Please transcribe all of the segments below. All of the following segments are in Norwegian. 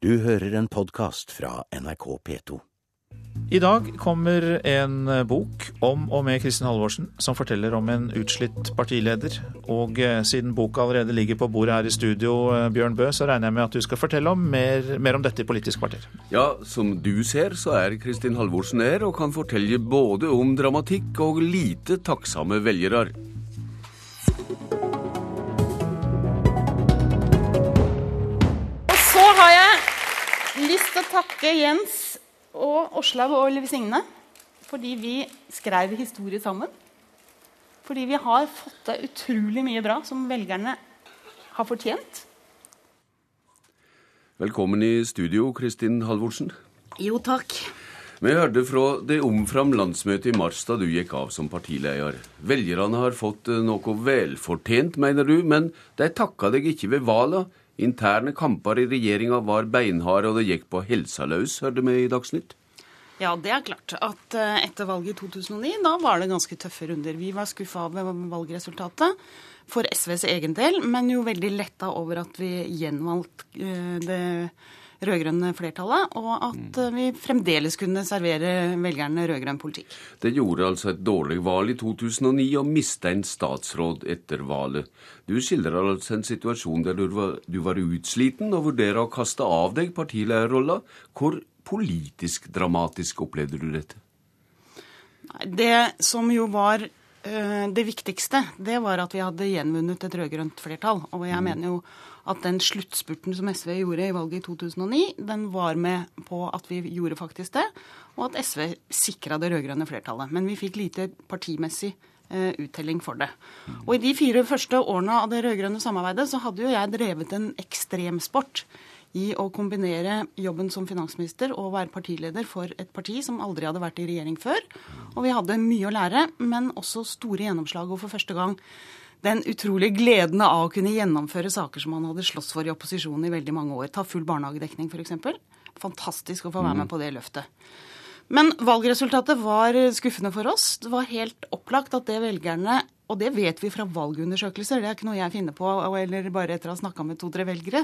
Du hører en podkast fra NRK P2. I dag kommer en bok om og med Kristin Halvorsen, som forteller om en utslitt partileder. Og eh, siden boka allerede ligger på bordet her i studio, eh, Bjørn Bø, så regner jeg med at du skal fortelle om mer, mer om dette i Politisk kvarter. Ja, som du ser, så er Kristin Halvorsen her og kan fortelle både om dramatikk og lite takksomme velgere. Lyst til å takke Jens og Åslaug og Liv Signe fordi vi skrev historie sammen. Fordi vi har fått til utrolig mye bra som velgerne har fortjent. Velkommen i studio, Kristin Halvorsen. Jo, takk. Vi hørte fra det omfram landsmøtet i mars da du gikk av som partileder. Velgerne har fått eh, noe velfortjent, mener du, men de takka deg ikke ved valget. Interne kamper i regjeringa var beinharde, og det gikk på helsa løs, hørte vi i Dagsnytt. Ja, det er klart at eh, etter valget i 2009, da var det ganske tøffe runder. Vi var skuffa over valgresultatet for SVs egen del, men jo veldig letta over at vi gjenvalgte eh, det rød-grønne flertallet, og at eh, vi fremdeles kunne servere velgerne rød-grønn politikk. Det gjorde altså et dårlig valg i 2009 og mista en statsråd etter valget. Du skildrer altså en situasjon der du var, du var utsliten og vurderer å kaste av deg partilederrolla. Hvor politisk dramatisk opplevde du dette? Det som jo var eh, det viktigste, det var at vi hadde gjenvunnet et rød-grønt flertall. Og jeg mener jo at den sluttspurten som SV gjorde i valget i 2009, den var med på at vi gjorde faktisk det, og at SV sikra det rød-grønne flertallet. Men vi fikk lite partimessig eh, uttelling for det. Og i de fire første årene av det rød-grønne samarbeidet så hadde jo jeg drevet en ekstremsport i å kombinere jobben som finansminister og være partileder for et parti som aldri hadde vært i regjering før. Og vi hadde mye å lære, men også store gjennomslag. Og for første gang den utrolige gleden av å kunne gjennomføre saker som man hadde slåss for i opposisjonen i veldig mange år. Ta full barnehagedekning, f.eks. Fantastisk å få være med på det løftet. Men valgresultatet var skuffende for oss. Det var helt opplagt at det velgerne og det vet vi fra valgundersøkelser, det er ikke noe jeg finner på eller bare etter å ha snakka med to-tre velgere.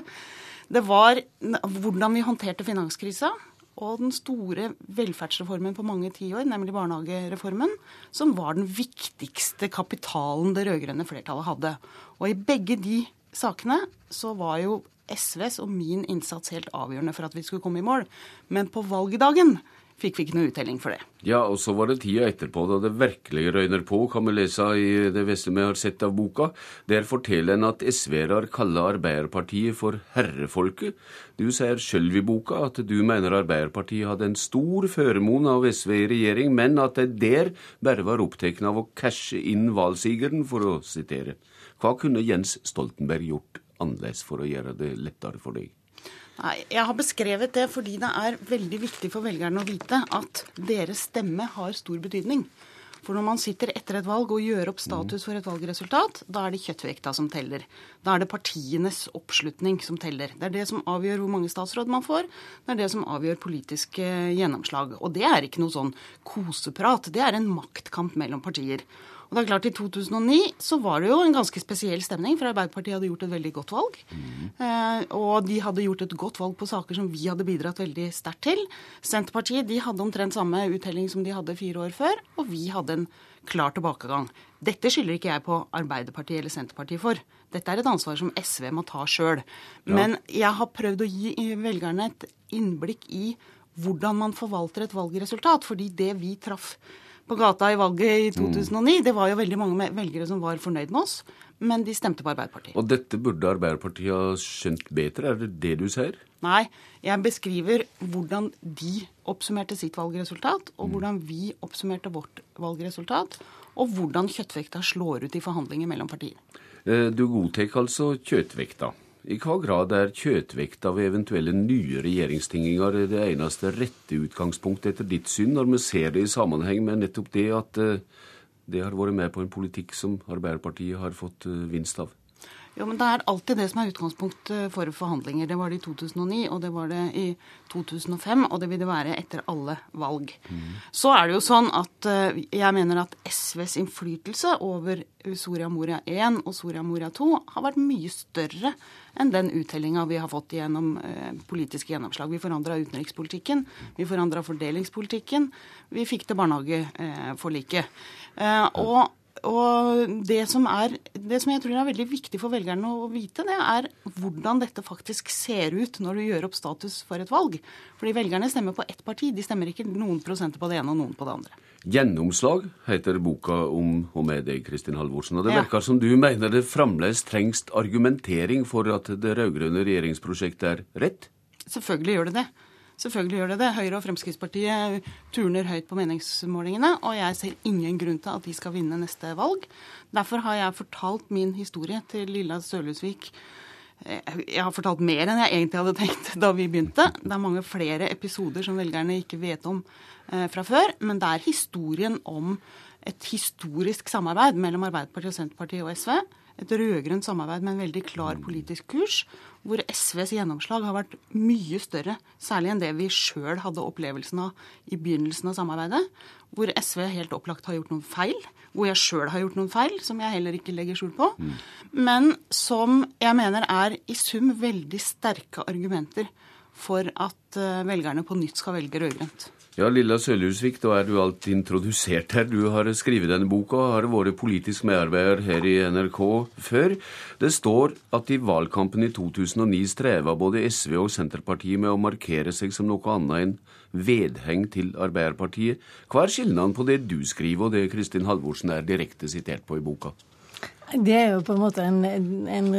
Det var hvordan vi håndterte finanskrisa og den store velferdsreformen på mange tiår, nemlig barnehagereformen, som var den viktigste kapitalen det rød-grønne flertallet hadde. Og i begge de sakene så var jo SVs og min innsats helt avgjørende for at vi skulle komme i mål. Men på valgdagen fikk vi ikke noe uttelling for det. Ja, og så var det tida etterpå da det virkelig røyner på, kan vi lese i det beste vi har sett av boka. Der forteller en at SV-er kaller Arbeiderpartiet for herrefolket. Du sier sjøl i boka at du mener Arbeiderpartiet hadde en stor føremon av SV i regjering, men at de der bare var opptatt av å cashe inn valgsigeren, for å sitere. Hva kunne Jens Stoltenberg gjort annerledes for å gjøre det lettere for deg? Jeg har beskrevet det fordi det er veldig viktig for velgerne å vite at deres stemme har stor betydning. For når man sitter etter et valg og gjør opp status for et valgresultat, da er det kjøttvekta som teller. Da er det partienes oppslutning som teller. Det er det som avgjør hvor mange statsråd man får. Det er det som avgjør politisk gjennomslag. Og det er ikke noe sånn koseprat. Det er en maktkamp mellom partier. Og det er klart I 2009 så var det jo en ganske spesiell stemning, for Arbeiderpartiet hadde gjort et veldig godt valg. Eh, og de hadde gjort et godt valg på saker som vi hadde bidratt veldig sterkt til. Senterpartiet de hadde omtrent samme uttelling som de hadde fire år før, og vi hadde en klar tilbakegang. Dette skylder ikke jeg på Arbeiderpartiet eller Senterpartiet for. Dette er et ansvar som SV må ta sjøl. Men jeg har prøvd å gi velgerne et innblikk i hvordan man forvalter et valgresultat. Fordi det vi traff på gata i valget i 2009, det var jo veldig mange velgere som var fornøyd med oss. Men de stemte på Arbeiderpartiet. Og dette burde Arbeiderpartiet ha skjønt bedre, er det det du sier? Nei, jeg beskriver hvordan de oppsummerte sitt valgresultat, og hvordan vi oppsummerte vårt valgresultat, og hvordan kjøttvekta slår ut i forhandlinger mellom partier. Eh, Du godtar altså kjøttvekta. I hva grad er kjøttvekta ved eventuelle nye regjeringstinginger det eneste rette utgangspunktet etter ditt syn, når vi ser det i sammenheng med nettopp det at eh, det har vært med på en politikk som Arbeiderpartiet har fått eh, vinst av? Jo, men Det er alltid det som er utgangspunkt eh, for forhandlinger. Det var det i 2009, og det var det i 2005, og det vil det være etter alle valg. Mm. Så er det jo sånn at eh, jeg mener at SVs innflytelse over Soria Moria 1 og Soria Moria 2 har vært mye større enn den uttellinga vi har fått gjennom eh, politiske gjennomslag. Vi forandra utenrikspolitikken, vi forandra fordelingspolitikken, vi fikk til barnehageforliket. Eh, og og det som, er, det som jeg tror er veldig viktig for velgerne å vite, det er hvordan dette faktisk ser ut når du gjør opp status for et valg. Fordi velgerne stemmer på ett parti, de stemmer ikke noen prosenter på det ene og noen på det andre. Gjennomslag heter boka om og med deg, Kristin Halvorsen. Og det virker som du mener det fremdeles trengs argumentering for at det rød-grønne regjeringsprosjektet er rett? Selvfølgelig gjør det det. Selvfølgelig gjør det det. Høyre og Fremskrittspartiet turner høyt på meningsmålingene, og jeg ser ingen grunn til at de skal vinne neste valg. Derfor har jeg fortalt min historie til Lilla Sølhusvik. Jeg har fortalt mer enn jeg egentlig hadde tenkt da vi begynte. Det er mange flere episoder som velgerne ikke vet om eh, fra før, men det er historien om et historisk samarbeid mellom Arbeiderpartiet, og Senterpartiet og SV et rød-grønt samarbeid med en veldig klar politisk kurs, hvor SVs gjennomslag har vært mye større, særlig enn det vi sjøl hadde opplevelsen av i begynnelsen av samarbeidet. Hvor SV helt opplagt har gjort noen feil, hvor jeg sjøl har gjort noen feil, som jeg heller ikke legger skjul på. Men som jeg mener er i sum veldig sterke argumenter for at eh, velgerne på nytt skal velge rød-grønt. Ja, Lilla Sølhusvik, da er du alt introdusert her. Du har skrevet denne boka har vært politisk medarbeider her i NRK før. Det står at i valgkampen i 2009 streva både SV og Senterpartiet med å markere seg som noe annet enn vedheng til Arbeiderpartiet. Hva er skillnaden på det du skriver og det Kristin Halvorsen er direkte sitert på i boka? Det er jo på en måte en, en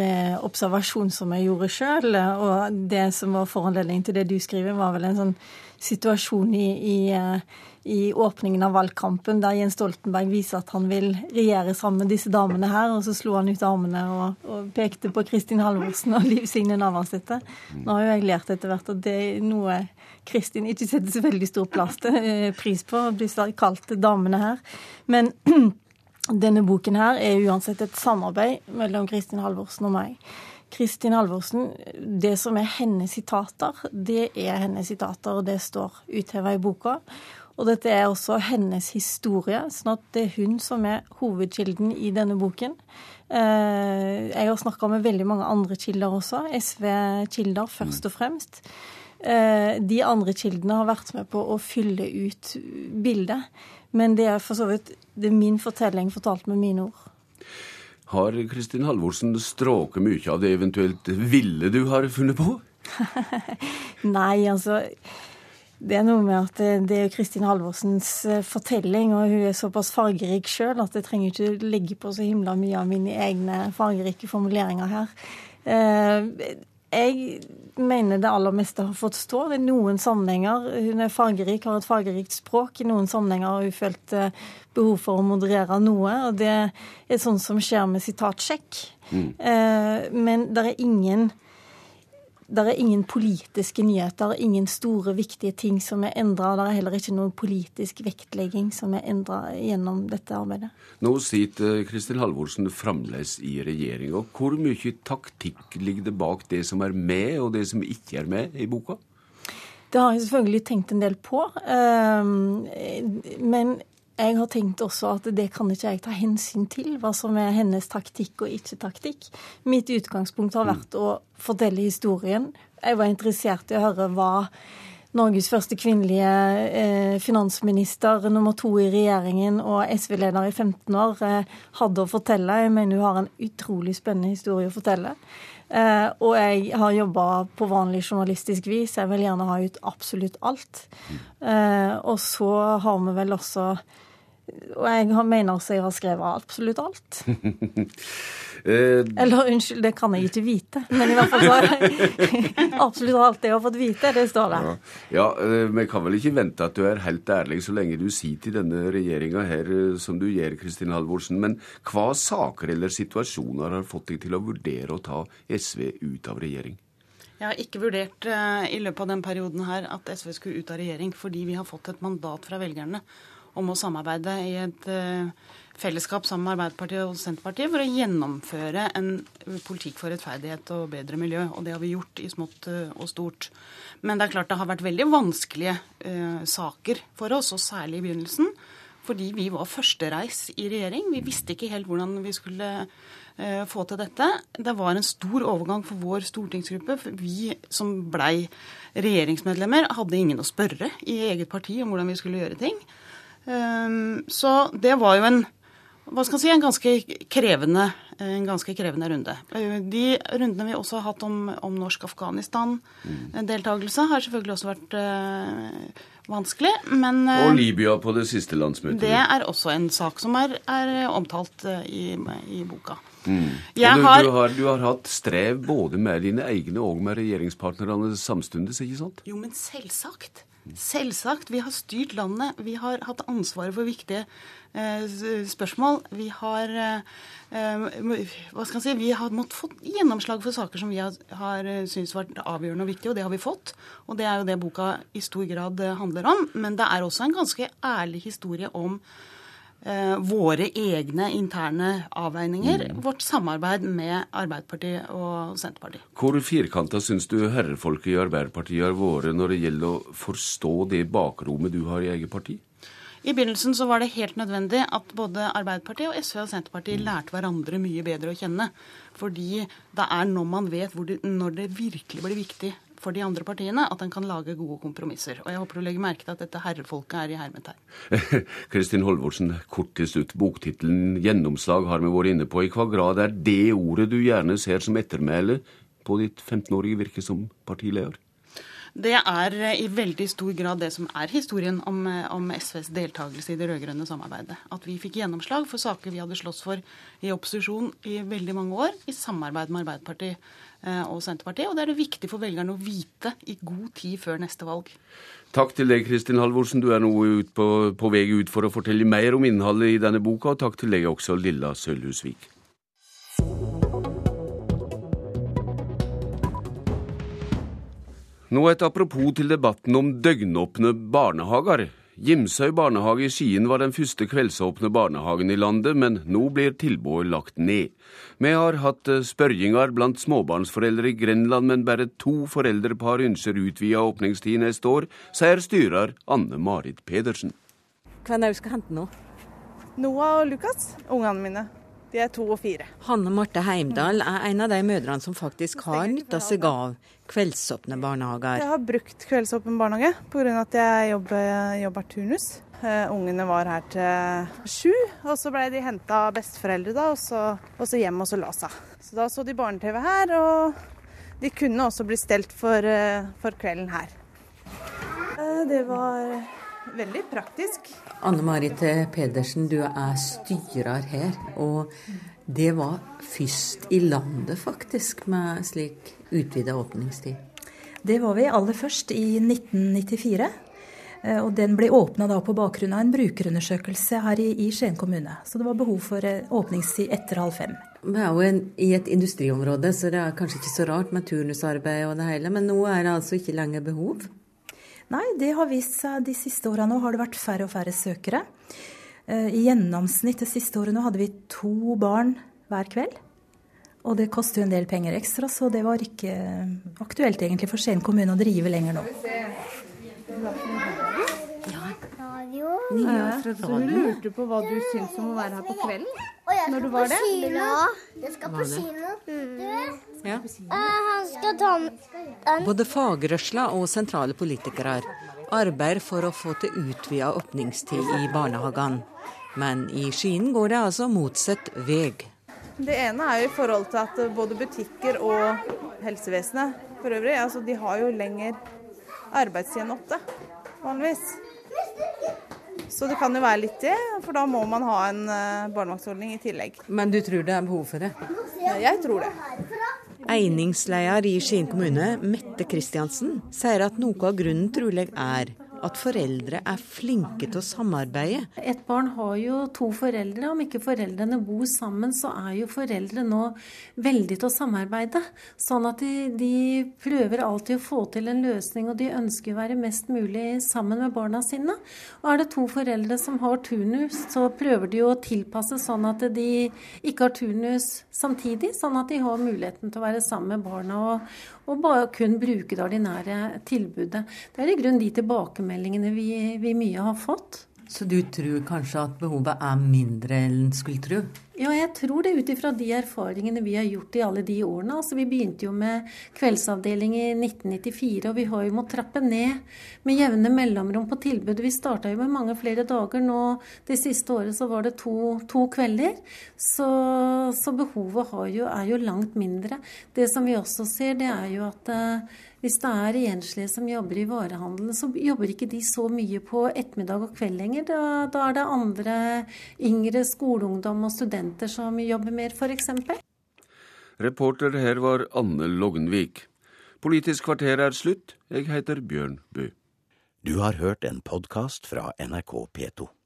observasjon som jeg gjorde sjøl. Og det som var foranledning til det du skriver, var vel en sånn situasjon i, i, i, åpningen av valgkampen der Jens Stoltenberg viser at han vil regjere sammen med disse damene her, og så slo han ut armene og, og pekte på Kristin Halvorsen og Liv Signe Navarsete. Nå har jo jeg lært etter hvert at det er noe Kristin ikke setter så veldig stor plass til, eh, pris på, å bli kalt damene her. Men Denne boken her er uansett et samarbeid mellom Kristin Halvorsen og meg. Kristin Halvorsen, det som er hennes sitater, det er hennes sitater, og det står utheva i boka. Og dette er også hennes historie, sånn at det er hun som er hovedkilden i denne boken. Eh, jeg har snakka med veldig mange andre kilder også, SV-kilder først og fremst. Eh, de andre kildene har vært med på å fylle ut bildet. Men det er for så vidt det er min fortelling fortalt med mine ord. Har Kristin Halvorsen stråket mye av det eventuelt ville du har funnet på? Nei, altså Det er noe med at det, det er Kristin Halvorsens eh, fortelling, og hun er såpass fargerik sjøl at jeg trenger ikke legge på så himla mye av mine egne fargerike formuleringer her. Jeg mener det aller meste har fått stå. Det er noen sammenhenger Hun er fargerik, har et fargerikt språk. I noen sammenhenger har hun følt eh, behov for å moderere noe. Og det er sånn som skjer med sitatsjekk. Mm. Eh, men det er ingen det er ingen politiske nyheter, ingen store, viktige ting som er endra. Det er heller ikke noen politisk vektlegging som er endra gjennom dette arbeidet. Nå sitter Kristin Halvorsen fremdeles i regjeringa. Hvor mye taktikk ligger det bak det som er med, og det som ikke er med i boka? Det har jeg selvfølgelig tenkt en del på. Ehm, men jeg har tenkt også at det kan ikke jeg ta hensyn til, hva som er hennes taktikk og ikke taktikk. Mitt utgangspunkt har vært å fortelle historien. Jeg var interessert i å høre hva Norges første kvinnelige eh, finansminister, nummer to i regjeringen og SV-leder i 15 år, eh, hadde å fortelle. Jeg mener hun har en utrolig spennende historie å fortelle. Eh, og jeg har jobba på vanlig journalistisk vis. Jeg vil gjerne ha ut absolutt alt. Og så har vi vel også og jeg mener også jeg har skrevet absolutt alt. Eh, Eller unnskyld, det kan jeg ikke vite. Men i hvert fall så absolutt alt jeg har fått vite, det står der. Ja, ja Vi kan vel ikke vente at du er helt ærlig så lenge du sier til denne regjeringa her eh, som du gjør, Kristin Halvorsen. Men hva saker eller situasjoner har fått deg til å vurdere å ta SV ut av regjering? Jeg har ikke vurdert uh, i løpet av den perioden her at SV skulle ut av regjering fordi vi har fått et mandat fra velgerne om å samarbeide i et fellesskap sammen med Arbeiderpartiet og Senterpartiet for å gjennomføre en politikk for rettferdighet og bedre miljø. Og det har vi gjort i smått og stort. Men det er klart det har vært veldig vanskelige eh, saker for oss, og særlig i begynnelsen. Fordi vi var førstereis i regjering. Vi visste ikke helt hvordan vi skulle eh, få til dette. Det var en stor overgang for vår stortingsgruppe. For vi som blei regjeringsmedlemmer, hadde ingen å spørre i eget parti om hvordan vi skulle gjøre ting. Um, så det var jo en hva skal jeg si, en ganske krevende, en ganske krevende runde. De rundene vi også har hatt om, om norsk Afghanistan-deltakelse, har selvfølgelig også vært øh, vanskelig. Men øh, Og Libya på det siste landsmøtet. Det er også en sak som er, er omtalt øh, i, i, boka. Mm. Du, har, du, har, du, har, hatt strev både med dine egne og med regjeringspartnerne samtidig, ikke sant? Jo, men selvsagt. Selvsagt. Vi har styrt landet. Vi har hatt ansvaret for viktige eh, spørsmål. Vi har eh, hva skal jeg si, vi har måttet få gjennomslag for saker som vi har, har eh, syntes vært avgjørende og viktige, og det har vi fått. Og det er jo det boka i stor grad eh, handler om. Men det er også en ganske ærlig historie om Eh, våre egne interne avveininger, mm. vårt samarbeid med Arbeiderpartiet og Senterpartiet. Hvor firkanta syns du herrefolket i Arbeiderpartiet har vært når det gjelder å forstå det bakrommet du har i eget parti? I begynnelsen så var det helt nødvendig at både Arbeiderpartiet og SV og Senterpartiet mm. lærte hverandre mye bedre å kjenne. Fordi det er når man vet det, når det virkelig blir viktig for de andre partiene at en kan lage gode kompromisser. Og jeg håper du legger merke til at dette herrefolket er i hermetegn. Kristin Holvorsen, kort til slutt. Boktittelen 'Gjennomslag' har vi vært inne på. I hva grad er det ordet du gjerne ser som ettermæle på ditt 15-årige virke som partileder? Det er i veldig stor grad det som er historien om, om SVs deltakelse i det rød-grønne samarbeidet. At vi fikk gjennomslag for saker vi hadde slåss for i opposisjon i veldig mange år, i samarbeid med Arbeiderpartiet Eh, og Senterpartiet. Og det er det viktig for velgerne å vite i god tid før neste valg. Takk til deg, Kristin Halvorsen. Du er nå på, på, vei ut for å fortelle mer om innholdet i denne boka. Og takk til deg også, Lilla Sølhusvik. Nå et apropos til debatten om døgnåpne barnehager. Gimsøy barnehage i Skien var den første kveldsåpne barnehagen i landet, men nå blir tilbudet lagt ned. Vi har hatt eh, spørjinger blant småbarnsforeldre i Grenland, men bare to foreldrepar ønsker utvida åpningstid neste år, sier styrer Anne Marit Pedersen. Hvem er det du skal hente nå? Noah og Lukas, ungene mine. De er to og fire. Hanne Marte Heimdal er en av de mødrene som faktisk har nytta seg av kveldsåpne barnehager. Jeg har brukt kveldsåpen barnehage pga. at jeg jobber, jobber turnus. Uh, ungene var her til sju, og så ble de henta av besteforeldre da, og så, og så hjem og så la seg. Så da så de barne-TV her, og de kunne også bli stelt for, uh, for kvelden her. Uh, det var veldig praktisk. Anne Marit Pedersen, du er styrer her. Og det var først i landet, faktisk, med slik utvida åpningstid? Det var vi aller først i 1994. Eh, og den ble åpna på bakgrunn av en brukerundersøkelse her i, i, Skien kommune. Så det var behov for eh, åpningstid etter halv fem. Vi er jo en, i et industriområde, så det er kanskje ikke så rart med turnusarbeid og det hele. Men nå er det altså ikke lenger behov? Nei, det har vist seg de siste åra. Nå har det vært færre og færre søkere. Eh, I gjennomsnitt det siste året nå hadde vi to barn hver kveld. Og det koster jo en del penger ekstra, så det var ikke aktuelt egentlig for Skien kommune å drive lenger nå. radio. Ja, så hun lurte på hva du syns om å være her på kvelden? Når du var det? Jeg skal på kino. Mm. Ja. Han skal ta med Både fagrørsla og sentrale politikere arbeider for å få til utvida åpningstid i barnehagene. Men i Skien går det altså motsatt vei. Det ene er jo i forhold til at både butikker og helsevesenet for øvrig, altså de har jo lenger arbeidstid enn åtte, vanligvis. Så det kan jo være litt det, for da må man ha en uh, barnevaktsordning i tillegg. Men du tror det er behov for det? Jeg tror det. Einingsleder i Skien kommune, Mette Kristiansen, sier at noe av grunnen trolig er at foreldre er flinke til å samarbeide. Et barn har jo to foreldre. Om ikke foreldrene bor sammen, så er jo foreldre nå veldig til å samarbeide. Sånn at de, de prøver alltid å få til en løsning, og de ønsker å være mest mulig sammen med barna sine. Og er det to foreldre som har turnus, så prøver de å tilpasse sånn at de ikke har turnus samtidig, sånn at de har muligheten til å være sammen med barna og, og bare kun bruke det ordinære tilbudet. Det er i grunnen de tilbakemeldingene vi, vi mye har fått. Så du tror kanskje at behovet er mindre enn en skulle tro? Ja, jeg tror det ut ifra de erfaringene vi har gjort i alle de årene. Altså, vi begynte jo med kveldsavdeling i 1994, og vi har jo måttet trappe ned med jevne mellomrom på tilbudet. Vi starta jo med mange flere dager. Nå det siste året så var det to, to kvelder. Så, så behovet jo, er jo langt mindre. Det som vi også ser, det er jo at uh, hvis det er enslige som jobber i varehandelen, så jobber ikke de så mye på ettermiddag og kveld lenger. Da, da er det andre yngre skoleungdom og studenter studenter som jobber mer, f.eks. Reporter her var Anne Lognvik. Politisk kvarter er slutt. Jeg heter Bjørn Bø. Du har hørt en podkast fra NRK P2.